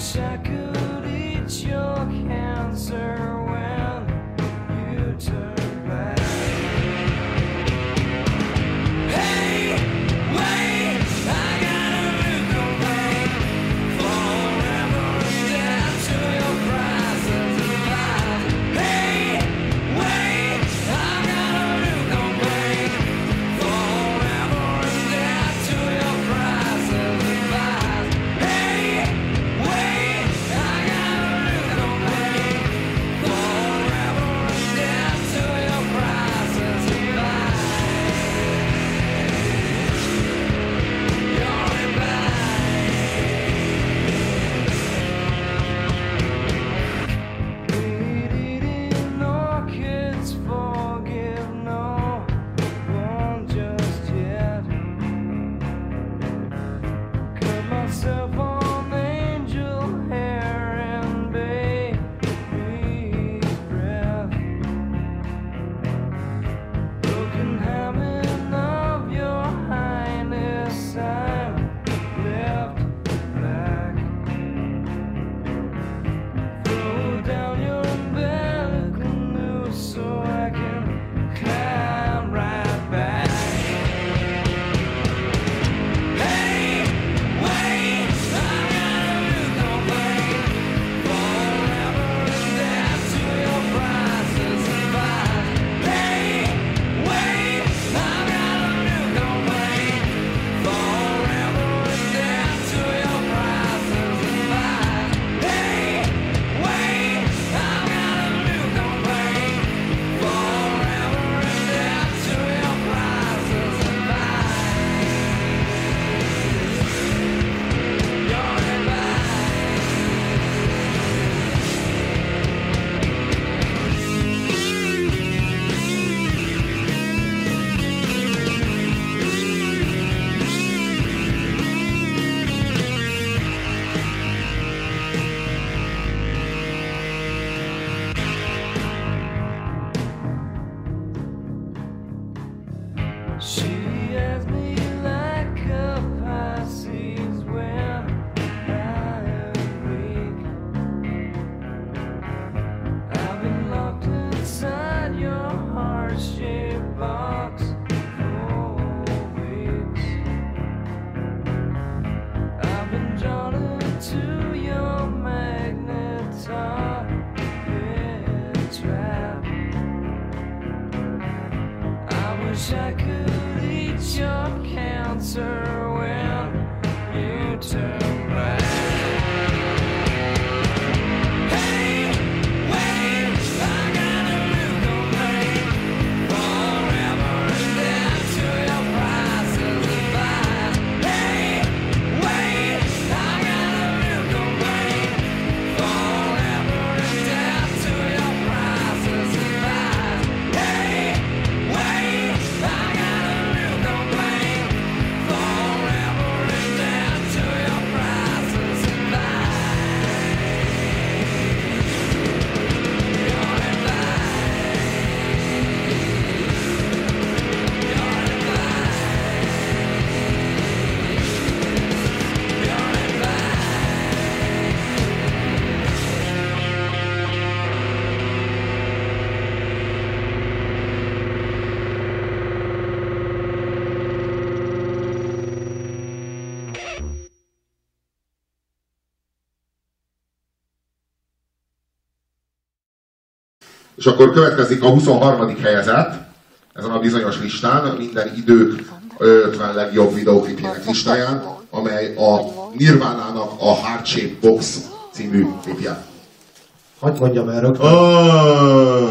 wish I could eat your cancer. És akkor következik a 23. helyezett, ezen a bizonyos listán, minden idők 50 legjobb videóklipjének listáján, amely a Nirvánának a Heart Shape Box című klipje. Hagy mondjam el rögtön, Oh.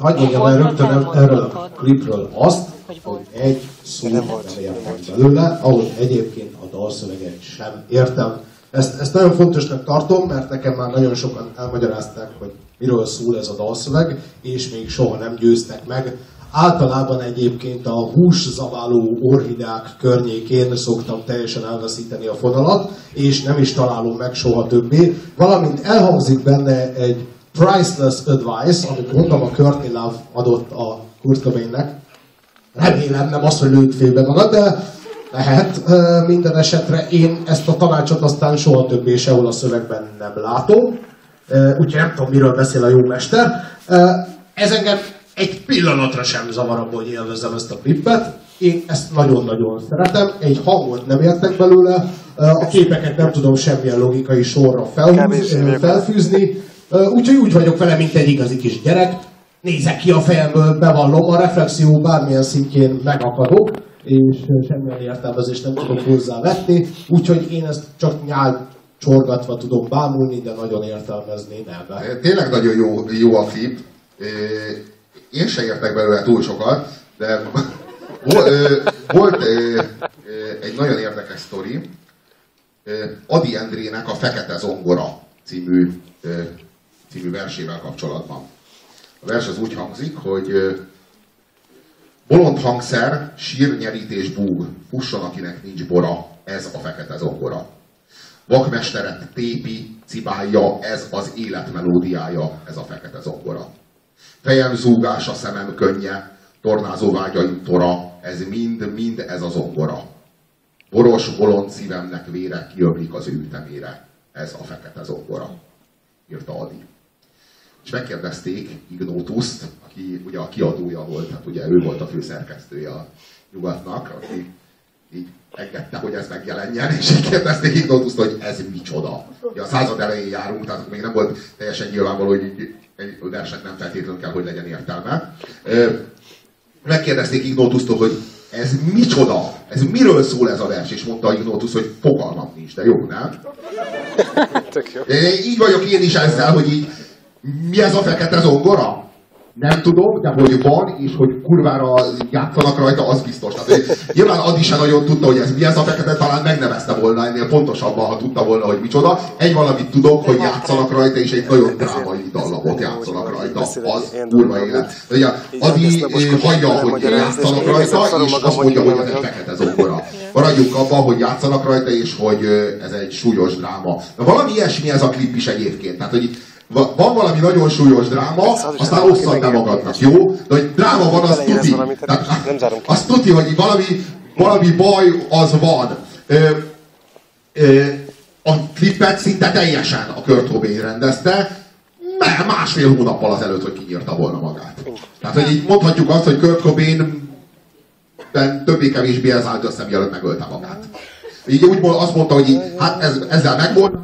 hagy mondjam el rögtön erről a klipről azt, hogy egy szó nem értem belőle, ahogy egyébként a dalszöveget sem értem. Ezt, ezt nagyon fontosnak tartom, mert nekem már nagyon sokan elmagyarázták, hogy miről szól ez a dalszöveg, és még soha nem győztek meg. Általában egyébként a húszaváló orhideák környékén szoktam teljesen elveszíteni a fonalat, és nem is találom meg soha többé. Valamint elhangzik benne egy priceless advice, amit mondom a Courtney adott a Kurt Cobainnek. Remélem nem az, hogy lőtt félbe magad, de lehet minden esetre. Én ezt a tanácsot aztán soha többé sehol a szövegben nem látom. Úgyhogy nem tudom, miről beszél a jó mester. Ez engem egy pillanatra sem zavar abból, hogy élvezem ezt a klippet. Én ezt nagyon-nagyon szeretem. Egy hangot nem értek belőle. A képeket nem tudom semmilyen logikai sorra felhúz, felfűzni. Úgyhogy úgy vagyok vele, mint egy igazi kis gyerek. Nézek ki a fejemből, bevallom, a reflexió bármilyen szintjén megakadok, és semmilyen értelmezést nem tudok hozzávetni, úgyhogy én ezt csak nyál csorgatva tudom bámulni, de nagyon értelmezni nem. Tényleg nagyon jó, jó a. Ö, Én se értek belőle túl sokat, de volt egy nagyon érdekes sztori. Adi Endrének a Fekete Zongora című, című versével kapcsolatban. A vers az úgy hangzik, hogy bolond hangszer, sír, nyerítés, búg, fusson, akinek nincs bora, ez a Fekete Zongora. Vakmesteret tépi, cibálja, ez az élet melódiája, ez a fekete zongora. Fejem zúgása, szemem könnye, tornázó vágyaim tora, ez mind, mind ez a zongora. Boros, bolond szívemnek vére kiömlik az ő ütemére, ez a fekete zongora, írta Adi. És megkérdezték Ignótuszt, aki ugye a kiadója volt, hát ugye ő volt a főszerkesztője a nyugatnak, aki így engedte, hogy ez megjelenjen, és így kérdezték Ignotuszt, hogy ez micsoda. Ugye a század elején járunk, tehát még nem volt teljesen nyilvánvaló, hogy egy versnek nem feltétlenül kell, hogy legyen értelme. Megkérdezték Ignotusztól, hogy ez micsoda? Ez miről szól ez a vers? És mondta Ignotus, hogy fogalmam nincs, de jó, nem? Tök jó. Így vagyok én is ezzel, hogy így, mi ez a fekete zongora? Nem tudom, de hogy van, és hogy kurvára játszanak rajta, az biztos. Tehát, hogy nyilván Adi se nagyon tudta, hogy ez mi ez a fekete, talán megnevezte volna ennél pontosabban, ha tudta volna, hogy micsoda. Egy valamit tudok, hogy játszanak rajta, és egy nagyon drámai dallamot játszanak rajta. Az kurva élet. Ugye Adi eh, hagyja, hogy játszanak rajta, és azt mondja, hogy ez egy fekete zongora. Maradjunk abban, hogy játszanak rajta, és hogy eh, ez egy súlyos dráma. Na valami ilyesmi ez a klip is egyébként. Tehát, hogy van valami nagyon súlyos dráma, aztán osszad be magadnak, jó? De hogy dráma van, az tuti. valamit, Tehát, nem zárom ki. az tuti, hogy valami, valami baj az van. Ö, ö, a klipet szinte teljesen a Kurt Cobain rendezte, me- másfél hónappal azelőtt, hogy kinyírta volna magát. Tehát, hogy így mondhatjuk azt, hogy Kurt Cobain többé-kevésbé ez állt össze, mielőtt megölte magát. Így úgy azt mondta, hogy így, hát ez, ezzel megvolt,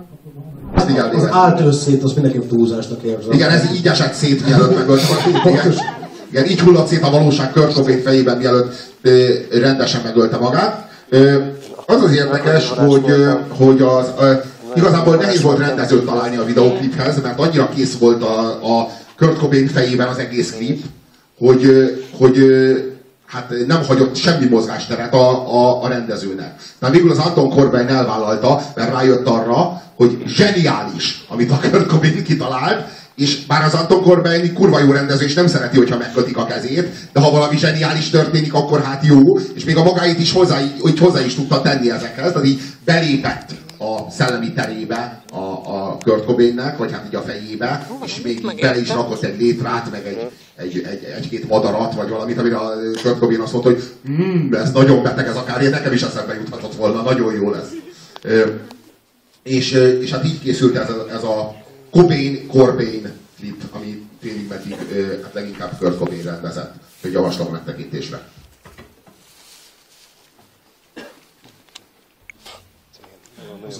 ezt így Az állt összét, azt mindenképp túlzásnak érzem. Igen, ez így esett szét, mielőtt megölte magát. Igen. Igen, így hullott szét a valóság Cobain fejében, mielőtt ö, rendesen megölte magát. Ö, az az érdekes, hogy, ö, hogy az, ö, igazából nehéz volt rendezőt találni a videokliphez, mert annyira kész volt a, a Kurt Cobain fejében az egész klip, hogy, hogy hát nem hagyott semmi mozgásteret a, a, a rendezőnek. Tehát végül az Anton Corbijn elvállalta, mert rájött arra, hogy zseniális, amit a Kurt Cobain kitalált, és bár az Anton Corbijn kurva jó rendező, és nem szereti, hogyha megkötik a kezét, de ha valami zseniális történik, akkor hát jó, és még a magáit is hozzá, így hozzá is tudta tenni ezekhez, tehát így belépett a szellemi terébe a, a Kurt Cobainnek, vagy hát így a fejébe, és még így bele is rakott egy létrát, meg egy, egy, egy, egy-két madarat, vagy valamit, amire a Kurt Cobain azt mondta, hogy mmm, ez nagyon beteg ez a kárja, nekem is eszembe juthatott volna, nagyon jó lesz. Ö, és, és hát így készült ez, ez a Cobain Corbin klip, ami félig meddig hát leginkább Kurt Cobain rendezett, hogy javaslom megtekintésre.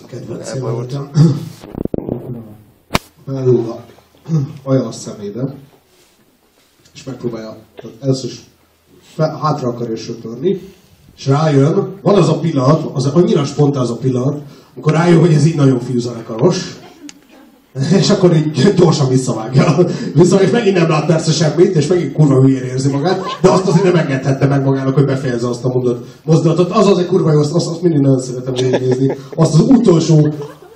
Kedvencem voltam. Belül a ajaz szemébe, és megpróbálja először is fel, hátra akarja söpörni, és rájön, van az a pillanat, az annyira spontán az a pillanat, amikor rájön, hogy ez így nagyon fiúzenekaros, és akkor így gyorsan visszavágja. Viszont és megint nem lát persze semmit, és megint kurva hülyén érzi magát, de azt azért nem engedhette meg magának, hogy befejezze azt a mondat, mozdulatot. Az az egy kurva jó, azt, azt, mindig nagyon szeretem végignézni. Azt az utolsó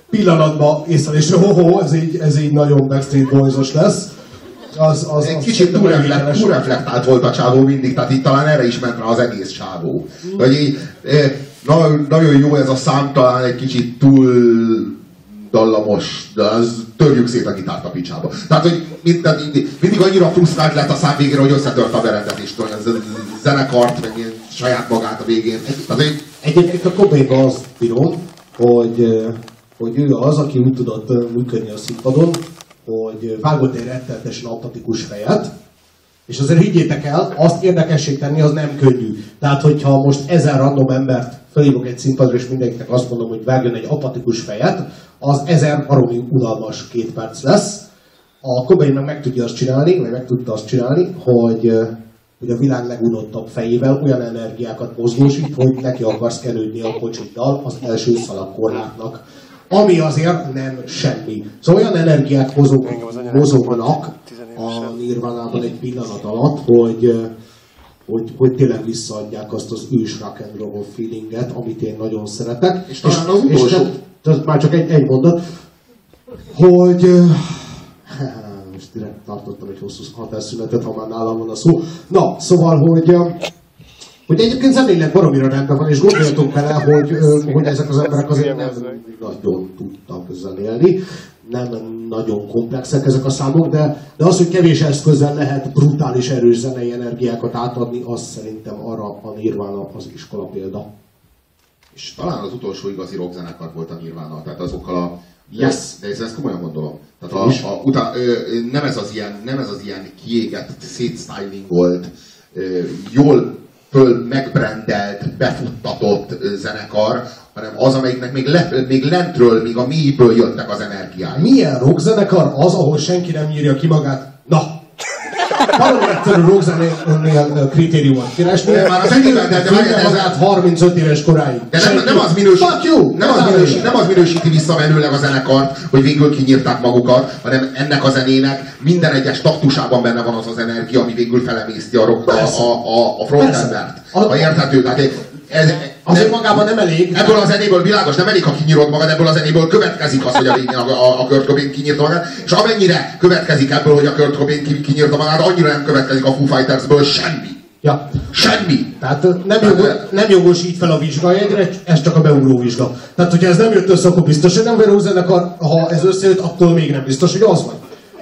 pillanatban észrevés, hogy ho-ho, ez így, ez így nagyon Backstreet Boys-os lesz. Az, az, Egy az kicsit elégséges. túlreflektált volt a csávó mindig, tehát itt talán erre is ment rá az egész csávó. Hogy így, eh, na, nagyon jó ez a szám, talán egy kicsit túl dallamos, de az törjük szét a gitárt a picsába. Tehát, hogy minden, mindig, mindig annyira frusztrált lett a szám végére, hogy összetört a berendezést, a zenekart, meg ilyen saját magát a végén. Tehát, hogy Egyébként a Cobainban azt bírom, hogy, hogy ő az, aki úgy tudott működni a színpadon, hogy vágott egy rettenetesen apatikus fejet, és azért higgyétek el, azt érdekessé tenni, az nem könnyű. Tehát, hogyha most ezer random embert felhívok egy színpadra, és mindenkinek azt mondom, hogy vágjon egy apatikus fejet, az ezer baromi unalmas két perc lesz. A Cobain meg meg tudja azt csinálni, vagy meg tudta azt csinálni, hogy, hogy a világ legunottabb fejével olyan energiákat mozgósít, hogy neki akarsz kenődni a kocsiddal az első szalagkorlátnak. Ami azért nem semmi. Szóval olyan energiák mozog, mozognak a nirvanában egy pillanat alatt, hogy, hogy, hogy tényleg visszaadják azt az ős rock and roll feelinget, amit én nagyon szeretek. És talán az és utolsó- te- te- már csak egy, egy mondat, hogy most direkt tartottam egy hosszú hatásszünetet, ha már nálam van a szó. Na, szóval, hogy hogy egyébként zenéleg baromira rendben van, és gondoljatok bele, hogy, hogy ezek az emberek azért nem nagyon tudtak zenélni, nem nagyon komplexek ezek a számok, de, de az, hogy kevés eszközzel lehet brutális erős zenei energiákat átadni, az szerintem arra a Nirvana az iskola példa. És talán az utolsó igazi rockzenekar volt a Nirvana, tehát azokkal a... Yes. De ezt, ezt komolyan gondolom. Tehát a, a, utá, ö, nem, ez az ilyen, nem ez az ilyen kiégett, szétstylingolt, ö, jól föl megbrendelt, befuttatott zenekar, hanem az, amelyiknek még, le, még lentről, még a mélyből jöttek az energiái. Milyen rockzenekar az, ahol senki nem írja ki magát? Na! Valami egyszerű rockzenénél kritériumot keresni. Már az enyémben, de- ez- magát 35 éves koráig. De nem, nem, az minősít, you! nem, az minősít, nem az minősíti visszamenőleg a zenekart, hogy végül kinyírták magukat, hanem ennek a zenének minden egyes taktusában benne van az az energia, ami végül felemészti a, rock, a, a, a, a frontendert. Ha érthető, tehát ez, Azért nem- magában nem elég. Ebből a zenéből világos, nem elég, ha kinyírod magad, ebből a zenéből következik az, hogy a végén a, a, a Kurt Cobain kinyírta magát, és amennyire következik ebből, hogy a Kurt Cobain ki- kinyírta magát, annyira nem következik a Foo Fightersből semmi. Ja. Semmi. Tehát nem, jogos, nem jogos így fel a vizsgajegyre, ez csak a beugró vizsga. Tehát, hogyha ez nem jött össze, akkor biztos, hogy nem vagy zenekar, ha ez összejött, attól még nem biztos, hogy az vagy.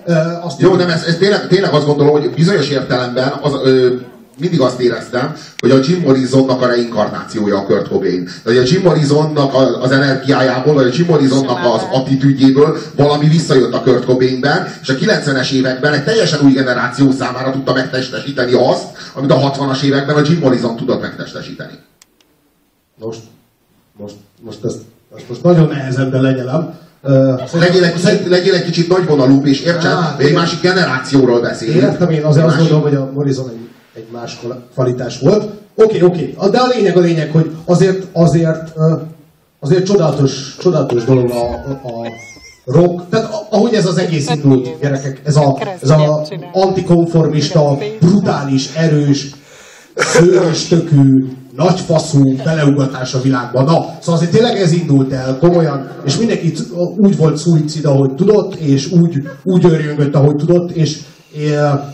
Ö, azt Jó, nem, ez, ez tényleg, tényleg azt gondolom, hogy bizonyos értelemben az, ö, mindig azt éreztem, hogy a Jim Morrisonnak a reinkarnációja a Kurt Cobain. Tehát a Jim Morrisonnak az energiájából, vagy a Jim Morrisonnak az attitűdjéből valami visszajött a Kurt Cobainben, és a 90-es években egy teljesen új generáció számára tudta megtestesíteni azt, amit a 60-as években a Jim Morrison tudott megtestesíteni. Most, most, most ezt, ezt most nagyon nehezen, de lenyelem. Ö, Legyél egy, kicsit, legyél egy kicsit nagyvonalúbb, és értsen, Á, hogy egy másik generációról beszélünk. Értem én, azért azt gondolom, hogy a Morrison egy, egy más kval- kvalitás volt. Oké, oké, de a lényeg a lényeg, hogy azért, azért, azért csodálatos, csodálatos dolog a, a rock, tehát ahogy ez az egész indult, gyerekek, ez a, ez a antikonformista, brutális, erős, szőröstökű, nagyfaszú beleugatás a világban. Na, szóval azért tényleg ez indult el komolyan, és mindenki úgy volt szuicid, ahogy tudott, és úgy, úgy örjöngött, ahogy tudott, és,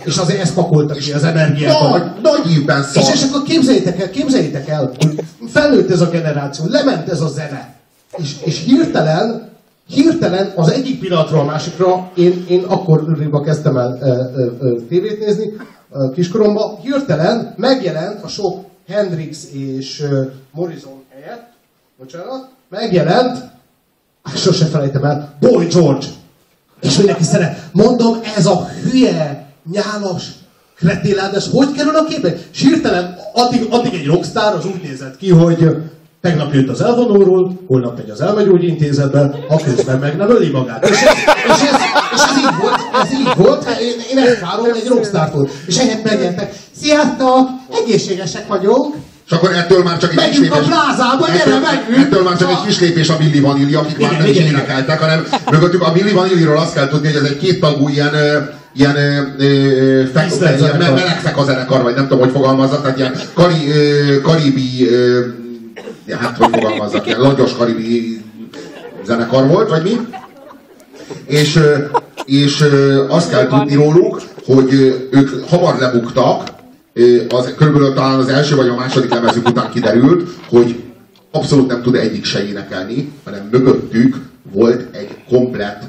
és azért ezt pakolta ki az energiát. Nagy, nagy ívben szar. És, és akkor képzeljétek el, képzeljétek el, hogy felnőtt ez a generáció, lement ez a zene, és, és hirtelen, hirtelen az egyik pillanatról a másikra, én, én akkoriban kezdtem el ö, ö, ö, tévét nézni, ö, kiskoromban, hirtelen megjelent a sok Hendrix és ö, Morrison helyett, bocsánat, megjelent, sose felejtem el, Boy George. És mindenki szeret. Mondom, ez a hülye, nyálas, kretélád, ez hogy kerül a képbe? És hirtelen addig, addig egy rockstar az úgy nézett ki, hogy tegnap jött az elvonóról, holnap megy az elmegyógyintézetbe, a közben meg nem öli magát. És és ez, és ez így volt, ez így volt, hát én, én ezt várom, egy rockstar volt. És ehhez megjelentek, sziasztok, egészségesek vagyunk, És akkor ettől már csak egy kis Megyünk a lépés. plázába, gyere, ettől, megyünk! ettől már csak egy kis lépés a Milli Vanilli, akik már Igen, nem is igen, énekeltek, hanem mögöttük a Milli Vanilliról azt kell tudni, hogy ez egy kéttagú ilyen ilyen, ö, fek, ilyen melegfek a zenekar, vagy nem tudom, hogy fogalmazzak, tehát ilyen kari, ö, karibi, ö, hát hogy fogalmazzak, ilyen langyos karibi zenekar volt, vagy mi? És, és azt kell tudni róluk, hogy ők hamar lebuktak, az, körülbelül talán az első vagy a második lemezük után kiderült, hogy abszolút nem tud egyik se énekelni, hanem mögöttük volt egy komplett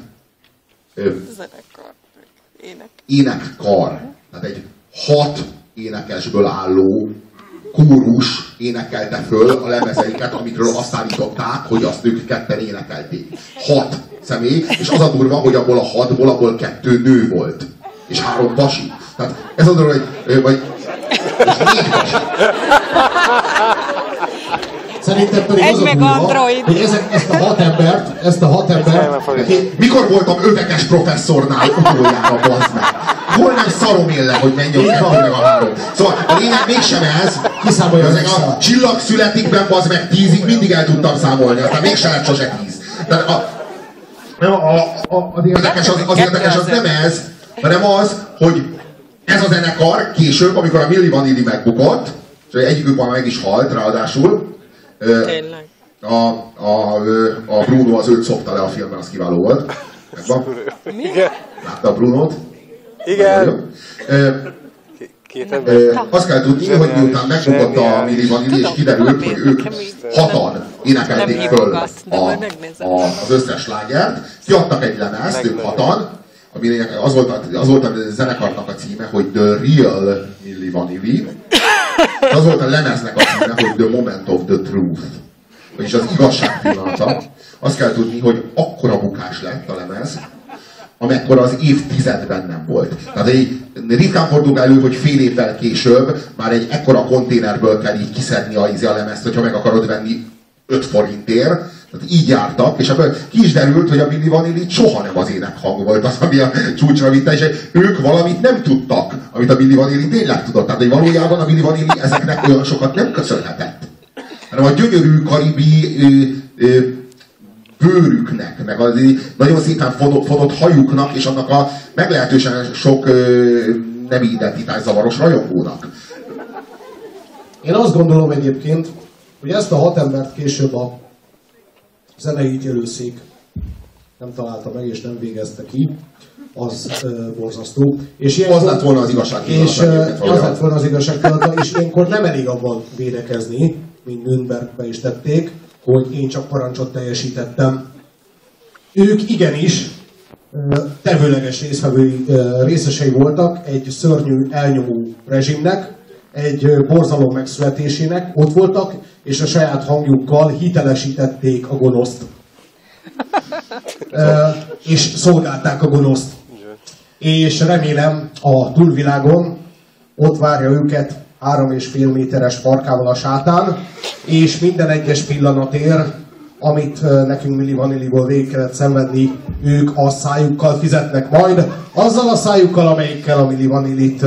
ö, Zenekar. Ének. énekkar. Tehát egy hat énekesből álló kórus énekelte föl a lemezeiket, amikről azt állították, hogy azt ők ketten énekelték. Hat személy, és az a durva, hogy abból a hatból, abból kettő nő volt. És három pasi. Tehát ez a durva, hogy, vagy. Szerintem pedig Egy az a meg durva, android. hogy ezek, ezt a hat embert, ezt a hat embert, Én mikor voltam övekes professzornál utoljára, bazd meg? Hol nem szarom én le, hogy menj a kettő meg a három. Szóval a lényeg mégsem ez. Kiszámolja Ezek az a csillag születikben, bazd meg tízig mindig el tudtam számolni, aztán mégsem lett sose tíz. Tehát a, nem, a, a, az érdekes az, az érdekes az nem ez, hanem az, hogy ez a zenekar később, amikor a Milli Vanilli megbukott, és egyikük már meg is halt ráadásul, Tényleg. a, a, a Bruno az őt szopta le a filmben, az kiváló volt. Megvan? Igen. Látta a Brunót? Igen. Két ember. azt kell tudni, hogy miután megbukott a Milli Vanilli, és kiderült, hogy ők hatan énekelték föl a, a, az összes slágert, kiadtak egy lemezt, ők hatan, aminek az volt, a, az volt a zenekarnak a címe, hogy The Real Milli Vanilli, az volt a lemeznek a címe, hogy The Moment of the Truth. Vagyis az igazság pillanata. Azt kell tudni, hogy akkora bukás lett a lemez, amekkora az évtizedben nem volt. Tehát egy ritkán fordul elő, hogy fél évvel később már egy ekkora konténerből kell így kiszedni a, a lemezt, hogyha meg akarod venni 5 forintért. Tehát így jártak, és ebből ki is derült, hogy a Billy Vanilli soha nem az énekhang volt az, ami a csúcsra vitte, és ők valamit nem tudtak, amit a Billy Vanilli tényleg tudott. Tehát, hogy valójában a Billy Vanilli ezeknek olyan sokat nem köszönhetett. Hanem a gyönyörű karibi ö, ö, bőrüknek, meg az nagyon szépen fonott, fonott hajuknak, és annak a meglehetősen sok ö, nem identitás zavaros rajongónak. Én azt gondolom egyébként, hogy ezt a hat embert később a zenei ügyelőszék nem találta meg és nem végezte ki, az ö, borzasztó. És Az ilyenkor- lett volna az igazság És egyébként az lett volna az igazság és ilyenkor nem elég abban védekezni, mint Nürnbergbe is tették, hogy én csak parancsot teljesítettem. Ők igenis tevőleges részvevői, részesei voltak egy szörnyű elnyomó rezsimnek, egy borzalom megszületésének, ott voltak, és a saját hangjukkal hitelesítették a gonoszt. És szolgálták a gonoszt. És remélem a túlvilágon ott várja őket három és fél méteres farkával a sátán, és minden egyes pillanatért amit nekünk Milli Vanilliból végig kellett szenvedni, ők a szájukkal fizetnek majd, azzal a szájukkal, amelyikkel a Milli Vanillit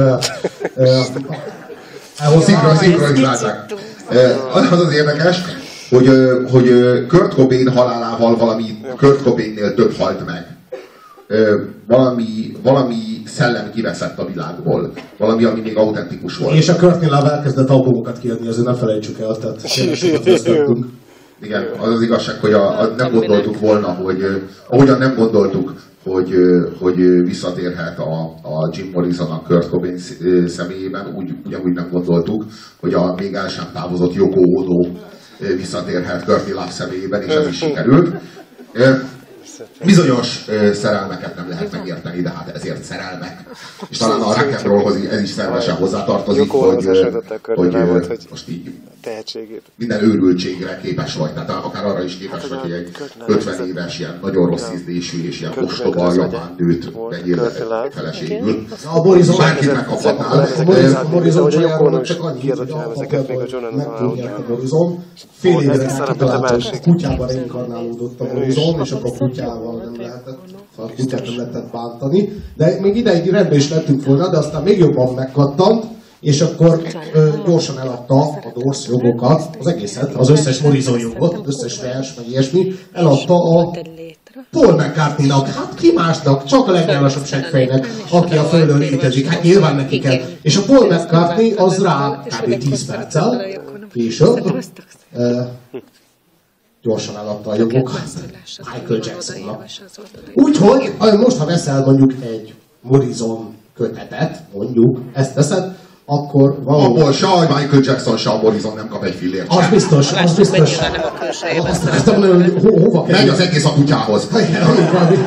elhozzák. Szinkron, szinkronizálták. Eh, Az az érdekes, hogy, hogy Kurt Cobain halálával valami Kurt Cobainnél több halt meg. Valami, valami szellem kiveszett a világból. Valami, ami még autentikus volt. És a Courtney Love elkezdett albumokat kiadni, azért ne felejtsük el, tehát. Igen, az az igazság, hogy a, a, nem gondoltuk volna, hogy ahogyan nem gondoltuk, hogy, hogy visszatérhet a, a Jim Morrison a Kurt Cobain személyében, úgy, ugyanúgy nem gondoltuk, hogy a még el sem távozott Yoko Ono visszatérhet Courtney Love személyében, és ez is sikerült. Bizonyos ö, szerelmeket nem lehet megérteni, de hát ezért szerelmek. És talán a rock and rollhoz ez is szervesen hozzátartozik, hogy, hogy, Love-ot, hogy- most így tehetségét. minden őrültségre képes vagy. Tehát akár arra is képes vagy, hogy egy 50 éves, ilyen nagyon rossz ízlésű és ilyen ostoba japán nőt vegyél feleségül. A Borizon Bárkit megkaphatnál. A Hogy családról Yoko csak kiadott hogy még a halál Borizon. Fél évre szerep, mint a hogy másik. kutyában reinkarnálódott a Borizon, kutyával nem lehetett, a kutyát nem lehetett bántani. De még ideig rendben is lettünk volna, de aztán még jobban megkattant, és akkor ö, gyorsan eladta a Doors jogokat, az egészet, az összes Morrison jogot, az összes vers, meg ilyesmi, eladta a Paul McCartney-nak, hát ki másnak, csak a legnyálasabb seggfejnek, aki a Földön létezik, hát nyilván neki kell. És a Paul McCartney az rá kb. 10 perccel később gyorsan eladta a jogokat Michael Jacksonnak. Úgyhogy most, ha veszel mondjuk egy Morrison kötetet, mondjuk, ezt teszed, akkor valóban... Abból se a Michael Jackson, se a Morrison nem kap egy fillért. Az biztos, az biztos. Nem a külsejében Azt hogy ho- hova Megy kerül. az egész a kutyához. Valami-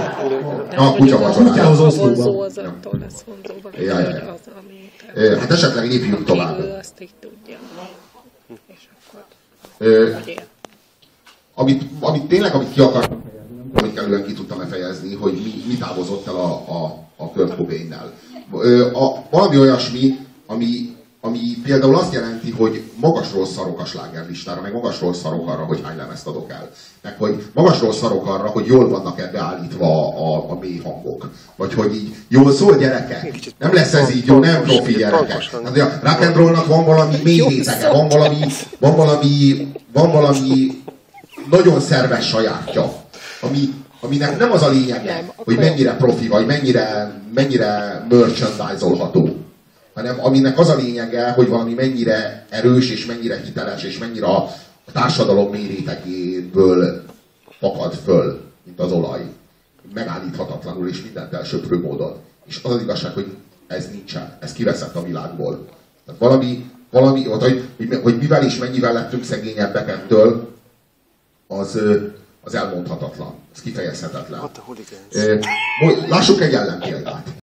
A kutya kutyához vacsorája. A oszlóban. vonzó az attól lesz vonzóba, Ja, ja, ja. az, Hát esetleg lépjünk tovább. Ő azt így tudja. És akkor. Amit, amit tényleg, amit ki akartam fejezni, nem tudom, hogy kellően ki tudtam-e fejezni, hogy mi, mi távozott el a, a, a Kurt Cobain-nel. Valami olyasmi, ami, ami például azt jelenti, hogy magasról szarok a slágerlistára, meg magasról szarok arra, hogy hány lemezt adok el. Meg hogy magasról szarok arra, hogy jól vannak ebbe állítva a, a, a mély hangok. Vagy hogy így jól szól gyerekek. Nem lesz ez így jó, nem profi gyerekek. Hát, rock and rollnak van valami mély rétege, van valami, van valami, van valami nagyon szerves sajátja, ami, aminek nem az a lényege, Nem, hogy mennyire profi, vagy mennyire, mennyire merchandise-olható, hanem aminek az a lényege, hogy valami mennyire erős, és mennyire hiteles, és mennyire a, a társadalom mérétekéből fakad föl, mint az olaj. Megállíthatatlanul, és mindent elsöprő módon. És az az igazság, hogy ez nincsen. Ez kiveszett a világból. Tehát valami, valami hogy, hogy, hogy mivel és mennyivel lettünk szegényebbek ettől, az, az elmondhatatlan. Ez kifejezhetetlen. Mo- Lássuk egy ellenpéldát.